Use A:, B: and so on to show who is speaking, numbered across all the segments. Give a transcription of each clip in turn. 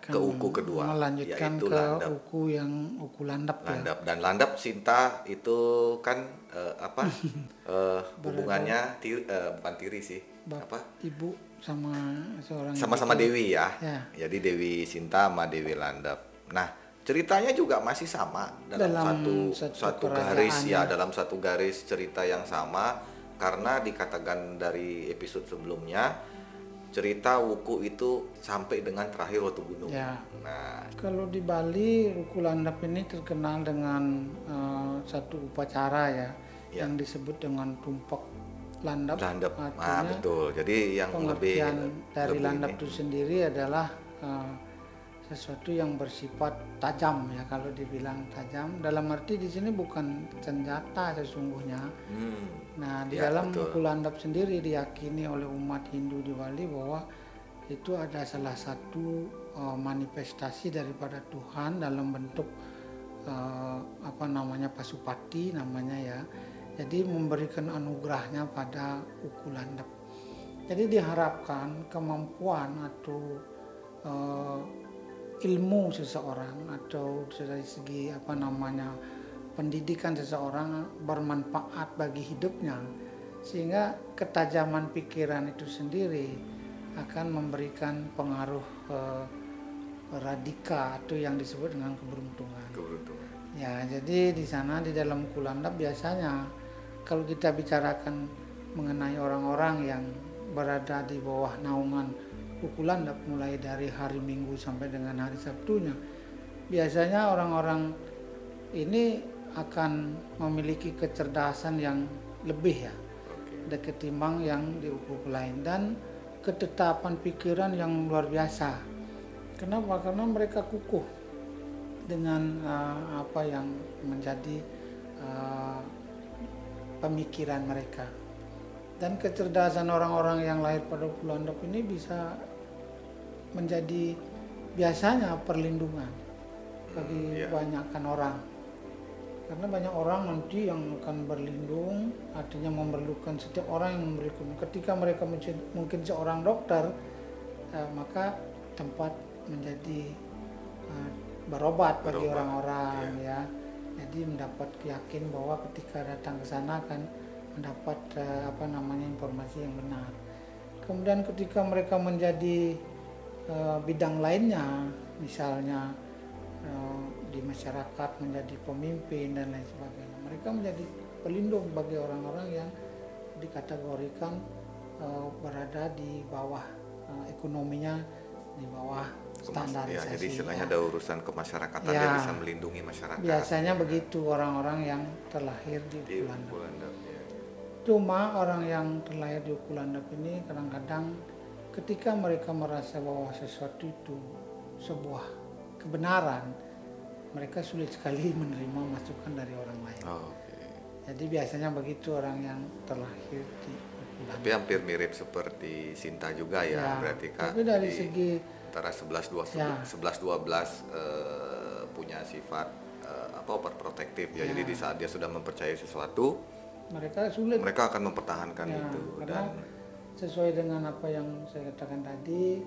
A: ke uku kedua
B: melanjutkan
A: yaitu
B: ke
A: landap.
B: uku yang uku landap, ya.
A: Landap dan landap Sinta itu kan eh, apa eh, hubungannya tiri, eh, bukan tiri sih
B: Bap-
A: apa
B: Ibu sama seorang
A: sama-sama. Dewi ya.
B: Ya.
A: Jadi Dewi Sinta sama Dewi Landap. Nah, ceritanya juga masih sama dalam,
B: Dalam
A: satu
B: satu
A: satu garis ya,
B: ya.
A: dalam satu garis cerita yang sama karena dikatakan dari episode sebelumnya cerita Wuku itu sampai dengan terakhir waktu gunung.
B: Ya.
A: Nah,
B: Kalau di Bali, Ruku Landap ini terkenal dengan eh, satu upacara ya,
A: Ya.
B: yang disebut dengan tumpak landap.
A: Landap. Ah, betul. Jadi yang lebih
B: dari
A: lebih
B: landap
A: ini.
B: itu sendiri adalah eh, sesuatu yang bersifat tajam ya kalau dibilang tajam. Dalam arti di sini bukan senjata sesungguhnya.
A: Hmm.
B: Nah, di
A: Ya,
B: dalam
A: betul.
B: buku landap sendiri diyakini oleh umat Hindu di Bali bahwa itu ada salah satu uh, manifestasi daripada Tuhan dalam bentuk uh, apa namanya pasupati namanya ya. Jadi memberikan anugerahnya pada uku landap. Jadi diharapkan kemampuan atau uh, ilmu seseorang atau dari segi apa namanya pendidikan seseorang bermanfaat bagi hidupnya sehingga ketajaman pikiran itu sendiri akan memberikan pengaruh eh, radika atau yang disebut dengan keberuntungan.
A: Keberuntungan.
B: Ya, jadi di sana di dalam kulandap biasanya kalau kita bicarakan mengenai orang-orang yang berada di bawah naungan ukulandap mulai dari hari Minggu sampai dengan hari Sabtunya, biasanya orang-orang ini akan memiliki kecerdasan yang lebih ya ketimbang yang di lain dan ketetapan pikiran yang luar biasa. Kenapa? Karena mereka kukuh dengan uh, apa yang menjadi uh, pemikiran mereka. Dan kecerdasan orang-orang yang lahir pada Kulandap ini bisa menjadi biasanya perlindungan bagi
A: iya.
B: banyakkan orang. Karena banyak orang nanti yang akan berlindung, artinya memerlukan setiap orang yang memberikan. Ketika mereka mungkin seorang dokter, eh, maka tempat menjadi eh, berobat bagi orang-orang ya. Jadi mendapat yakin bahwa ketika datang ke sana akan mendapat eh, apa namanya informasi yang benar. Kemudian ketika mereka menjadi eh, bidang lainnya, misalnya eh, di masyarakat menjadi pemimpin dan lain sebagainya. Mereka menjadi pelindung bagi orang-orang yang dikategorikan eh, berada di bawah ekonominya di bawah standarisasi.
A: ya, jadi istilahnya
B: ya.
A: ada urusan kemasyarakatan
B: Ya.
A: dia bisa melindungi masyarakat.
B: Biasanya begitu orang-orang yang terlahir di
A: Di
B: Ukulandap.
A: Ukulandap, ya.
B: Cuma orang yang terlahir di Ukulandap ini kadang-kadang ketika mereka merasa bahwa sesuatu itu sebuah kebenaran, mereka sulit sekali menerima masukan dari orang lain.
A: Oh, oke.
B: Jadi biasanya begitu orang yang terlahir di.
A: Tapi hampir mirip seperti Sinta juga ya,
B: Ya,
A: berarti Kak.
B: Tapi dari
A: Jadi
B: segi
A: antara 11 12
B: Ya.
A: 11 12 eh, punya sifat eh, apa overprotective ya.
B: Ya.
A: Jadi di saat dia sudah mempercayai sesuatu,
B: mereka sulit
A: mereka akan mempertahankan
B: Ya,
A: itu dan
B: sesuai dengan apa yang saya katakan tadi,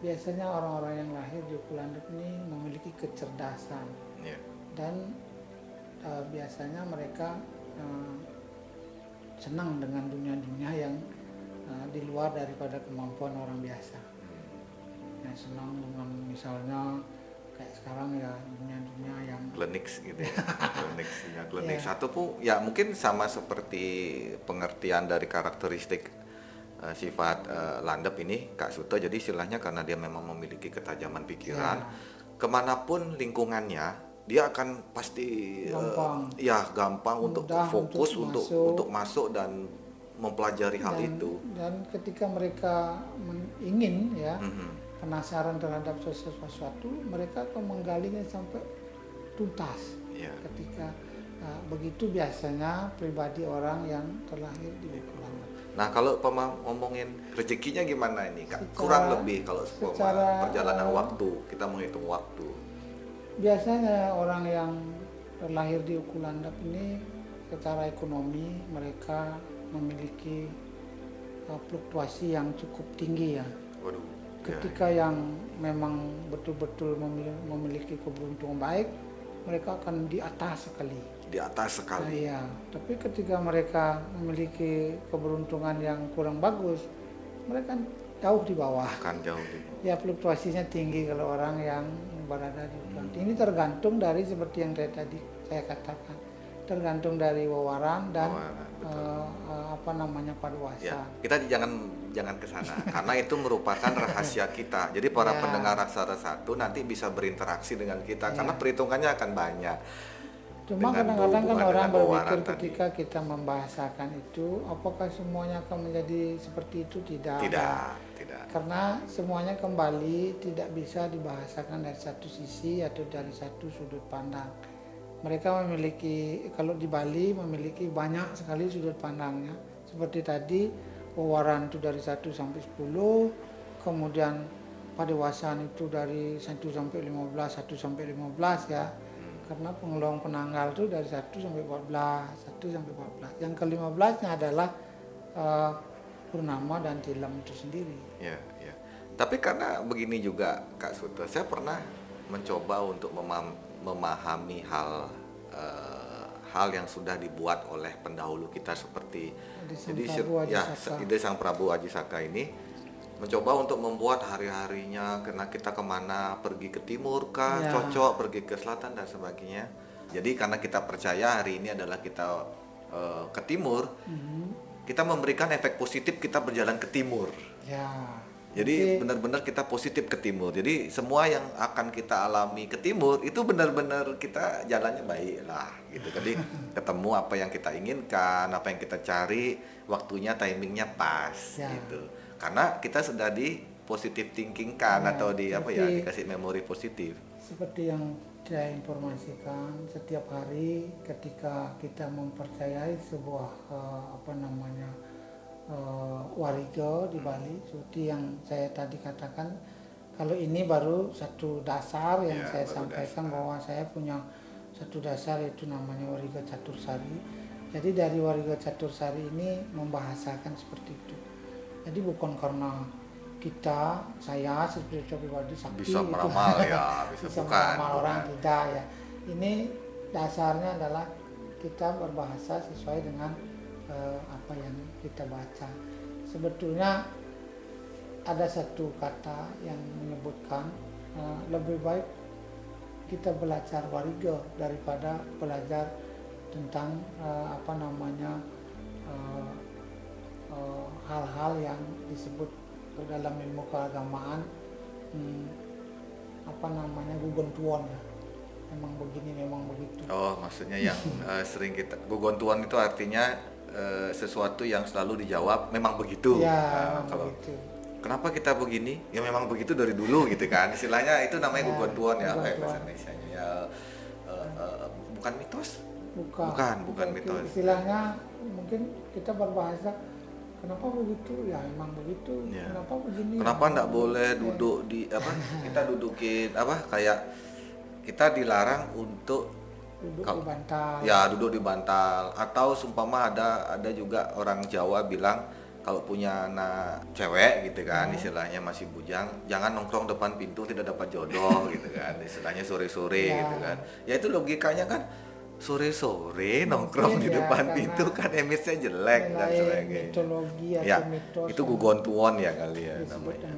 B: biasanya orang-orang yang lahir di Ukulandap ini memiliki kecerdasan
A: ya.
B: dan eh, biasanya mereka eh, senang dengan dunia-dunia yang eh, di luar daripada kemampuan orang biasa. Yang senang dengan misalnya kayak sekarang ya dunia-dunia yang
A: klinik gitu ya. klinik ya, klinik
B: Ya.
A: satu pun ya mungkin sama seperti pengertian dari karakteristik eh, sifat eh, landep ini Kak Suto jadi istilahnya karena dia memang memiliki ketajaman pikiran
B: Ya.
A: ke mana pun lingkungannya dia akan pasti eh,
B: Gampang.
A: ya gampang untuk fokus
B: untuk
A: untuk
B: masuk.
A: untuk masuk dan mempelajari hal
B: dan,
A: itu
B: dan ketika mereka ingin ya
A: Mhm.
B: penasaran terhadap sesuatu, mereka akan menggalinya sampai tuntas.
A: ya
B: Ketika uh, begitu biasanya pribadi orang yang terlahir di Ukulandap.
A: Nah kalau pema ngomongin rezekinya gimana ini kak?
B: Secara-
A: Kurang lebih kalau
B: secara,
A: perjalanan
B: uh,
A: waktu kita menghitung waktu.
B: Biasanya orang yang terlahir di Ukulandap ini secara ekonomi mereka memiliki uh, fluktuasi yang cukup tinggi ya.
A: Waduh,
B: ketika yang memang betul-betul memili- memiliki keberuntungan baik mereka akan di atas sekali
A: di atas sekali.
B: Iya, tapi ketika mereka memiliki keberuntungan yang kurang bagus, mereka jauh di bawah.
A: Akan jauh di
B: Ya fluktuasinya tinggi kalau orang yang berada di hutan. Ini tergantung dari seperti yang saya tadi saya katakan, tergantung dari wawaran dan
A: Wawaran,
B: eh, eh, apa namanya
A: Ya,
B: paduasan.
A: kita jangan jangan ke sana karena itu merupakan rahasia kita. Jadi para
B: Ya.
A: pendengar aksara satu nanti bisa berinteraksi dengan kita karena perhitungannya akan banyak.
B: Cuma kadang-kadang kan orang berpikir
A: tadi.
B: ketika kita membahasakan itu, apakah semuanya akan menjadi seperti itu? Tidak.
A: Tidak, tidak.
B: karena semuanya kembali tidak bisa dibahasakan dari satu sisi atau dari satu sudut pandang. Mereka memiliki kalau di Bali memiliki banyak sekali sudut pandangnya. Seperti tadi wawaran itu dari 1 sampai 10, kemudian padewasan itu dari 1 sampai 15, 1 sampai 15 ya. Karena pengeluang penanggal itu dari 1 sampai 14, 1 sampai 14. Yang ke-15-nya adalah eh, purnama dan tilam itu sendiri.
A: Ya, ya. Tapi karena begini juga Kak Suto, saya pernah mencoba untuk memam- memahami hal eh, hal yang sudah dibuat oleh pendahulu kita seperti
B: Sang
A: jadi
B: Prabu
A: ya
B: Ajisaka.
A: se- ide Sang Prabu Ajisaka ini mencoba untuk membuat hari-harinya karena kita ke mana pergi ke timur kah
B: Ya.
A: cocok pergi ke selatan dan sebagainya jadi karena kita percaya hari ini adalah kita eh, ke timur
B: Mhm.
A: kita memberikan efek positif kita berjalan ke timur
B: Ya.
A: jadi benar-benar kita positif ke timur. Jadi semua yang akan kita alami ke timur itu benar-benar kita jalannya baik lah gitu. Jadi ketemu apa yang kita inginkan, apa yang kita cari, waktunya timingnya pas
B: Ya.
A: gitu. Karena kita sudah di positive thinking kan
B: Ya,
A: atau di apa ya dikasih memori positif.
B: Seperti yang saya informasikan setiap hari ketika kita mempercayai sebuah eh, apa namanya eh, wariga di Bali seperti yang saya tadi katakan kalau ini baru satu dasar yang
A: Ya,
B: saya sampaikan bahwa saya punya satu dasar yaitu namanya wariga catursari jadi dari wariga catursari ini membahasakan seperti itu jadi bukan karena kita saya seperti pribadi sakti
A: Bisa
B: gitu.
A: meramal ya, bisa,
B: bisa
A: bukan.
B: meramal orang
A: bukan.
B: tidak ya ini dasarnya adalah kita berbahasa sesuai dengan eh, apa yang kita baca sebetulnya ada satu kata yang menyebutkan eh, lebih baik kita belajar wariga daripada belajar tentang eh, apa namanya eh, hal-hal yang disebut dalam ilmu keagamaan hmm, apa namanya gugontuan ya memang begini memang begitu
A: Oh, maksudnya yang eh, sering kita gugontuan itu artinya eh, sesuatu yang selalu dijawab memang begitu.
B: ya memang
A: kalau
B: begitu
A: Kenapa kita begini? Ya memang begitu dari dulu gitu kan. Istilahnya itu namanya
B: Ya,
A: gugontuan ya, ya bahasa Indonesia ya. eh, eh, bukan mitos.
B: bukan
A: Bukan, bukan mitos.
B: istilahnya mungkin kita berbahasa kenapa begitu ya memang begitu
A: Ya.
B: kenapa begini
A: Kenapa enggak boleh duduk di apa? Kita dudukin apa kayak kita dilarang untuk
B: duduk
A: Kalau-
B: di bantal
A: ya duduk di bantal atau sumpama ada ada juga orang Jawa bilang kalau punya anak cewek gitu kan istilahnya masih bujang jangan nongkrong depan pintu tidak dapat jodoh gitu kan istilahnya sore-sore
B: Ya.
A: gitu kan ya itu logikanya kan sore-sore nongkrong di
B: ya,
A: depan
B: karena
A: pintu kan image-nya jelek dan
B: nilai
A: sebagainya
B: mitologi atau
A: ya
B: mitos
A: itu
B: yang
A: gugontuon ya kali ya namanya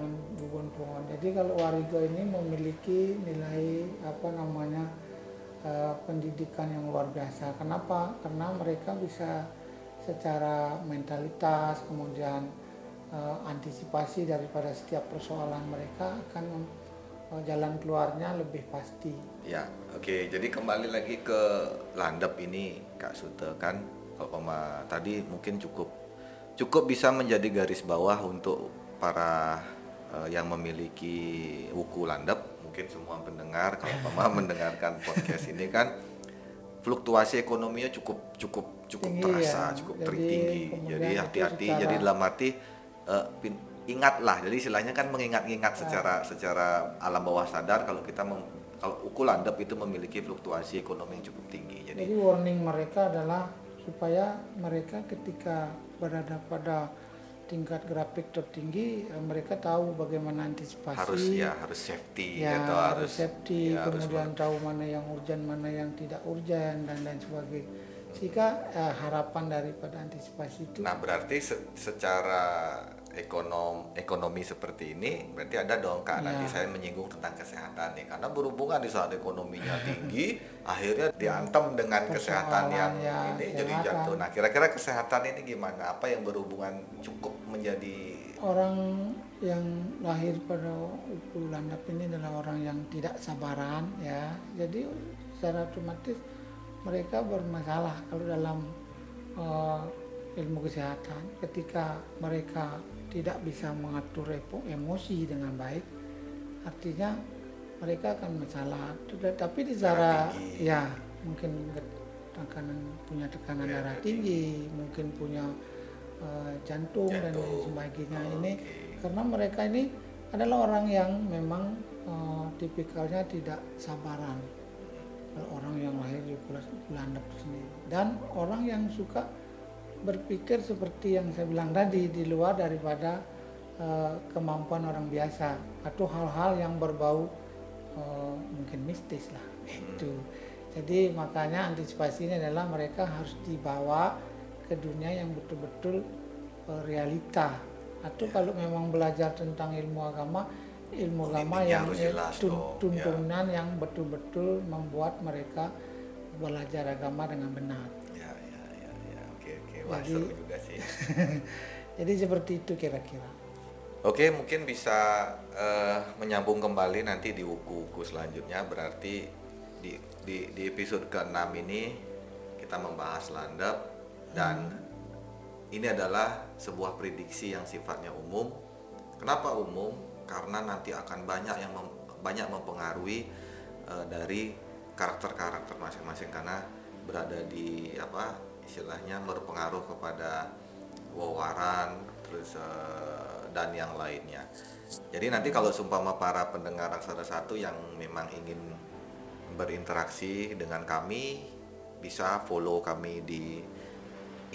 B: gugon pohon. Jadi kalau wariga ini memiliki nilai apa namanya eh, pendidikan yang luar biasa. Kenapa? Karena mereka bisa secara mentalitas kemudian eh, antisipasi daripada setiap persoalan mereka akan jalan keluarnya lebih pasti.
A: Ya, oke. Jadi kembali lagi ke landep ini, Kak Sute kan. Kalau Pama tadi mungkin cukup cukup bisa menjadi garis bawah untuk para eh, yang memiliki wuku landep. Mungkin semua pendengar kalau Pama mendengarkan podcast ini kan fluktuasi ekonominya cukup cukup cukup
B: Tinggi
A: terasa,
B: ya.
A: cukup
B: Jadi
A: tinggi.
B: kemudian
A: Jadi hati-hati. Jadi dalam arti pin- ingatlah. Jadi istilahnya kan mengingat-ingat secara secara alam bawah sadar kalau kita mem- kalau uku landep itu memiliki fluktuasi ekonomi yang cukup tinggi. Jadi
B: Jadi warning mereka adalah supaya mereka ketika berada pada tingkat grafik tertinggi eh, mereka tahu bagaimana antisipasi
A: harus ya harus safety
B: ya
A: atau
B: harus safety
A: ya, harus
B: kemudian tahu mana yang urgent mana yang tidak urgent dan lain sebagainya sehingga eh, harapan daripada antisipasi itu
A: Nah, berarti se- secara ekonom ekonomi seperti ini berarti ada dong Kak nanti
B: Ya.
A: saya menyinggung tentang kesehatan nih karena berhubungan di saat ekonominya tinggi akhirnya diantem dengan kesehatan yang
B: ya,
A: ini jadi
B: kesehatan.
A: jatuh. Nah, kira-kira kesehatan ini gimana? Apa yang berhubungan cukup menjadi
B: orang yang lahir pada uku landap ini adalah orang yang tidak sabaran ya jadi secara otomatis mereka bermasalah kalau dalam eh, ilmu kesehatan ketika mereka tidak bisa mengatur emosi dengan baik artinya mereka akan masalah tapi di
A: tinggi.
B: ya mungkin tekanan punya tekanan
A: Ya,
B: darah
A: darah
B: tinggi mungkin punya eh, jantung, dan lain
A: Jantung.
B: sebagainya
A: Oh,
B: ini
A: oke.
B: karena mereka ini adalah orang yang memang eh, tipikalnya tidak sabaran kalau orang yang lahir di Kulandap sendiri dan orang yang suka berpikir seperti yang saya bilang tadi di luar daripada eh, kemampuan orang biasa atau hal-hal yang berbau eh, mungkin mistis lah itu jadi makanya antisipasi ini adalah mereka harus dibawa ke dunia yang betul-betul eh, realita. Atau kalau memang belajar tentang ilmu agama ilmu agama yang tun-
A: ya.
B: tuntunan yang betul-betul membuat mereka belajar agama dengan benar
A: wah
B: Jadi-
A: seru juga sih.
B: jadi seperti itu kira-kira
A: Oke, mungkin bisa eh, menyambung kembali nanti di buku-buku selanjutnya. Berarti di, di, di episode ke-6 ini kita membahas landap dan ini adalah sebuah prediksi yang sifatnya umum. Kenapa umum? Karena nanti akan banyak yang mem- banyak mempengaruhi eh, dari karakter-karakter masing-masing karena berada di apa istilahnya berpengaruh kepada wawaran terus eh, dan yang lainnya. Jadi nanti kalau sumpama para pendengar aksara satu yang memang ingin berinteraksi dengan kami bisa follow kami di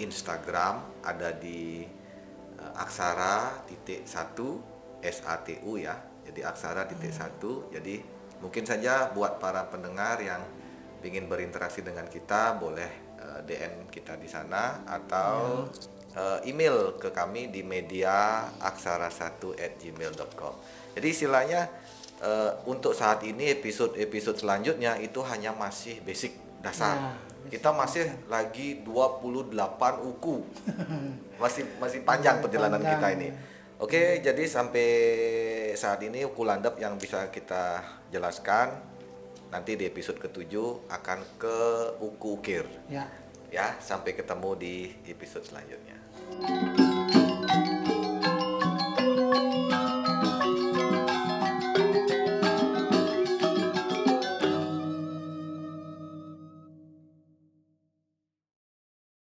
A: Instagram ada di eh, aksara titik satu SATU ya. Jadi aksara titik satu. Jadi mungkin saja buat para pendengar yang ingin berinteraksi dengan kita boleh eh, DM kita di sana atau eh, email ke kami di media aksara1 at gmail.com. Jadi istilahnya eh, untuk saat ini episode-episode selanjutnya itu hanya masih basic dasar.
B: Ya,
A: kita masih lagi 28 uku. masih masih panjang perjalanan
B: Panjang.
A: kita ini. Oke, jadi sampai saat ini uku landap yang bisa kita jelaskan nanti di episode ketujuh akan ke uku ukir.
B: ya
A: Ya, sampai ketemu di episode selanjutnya.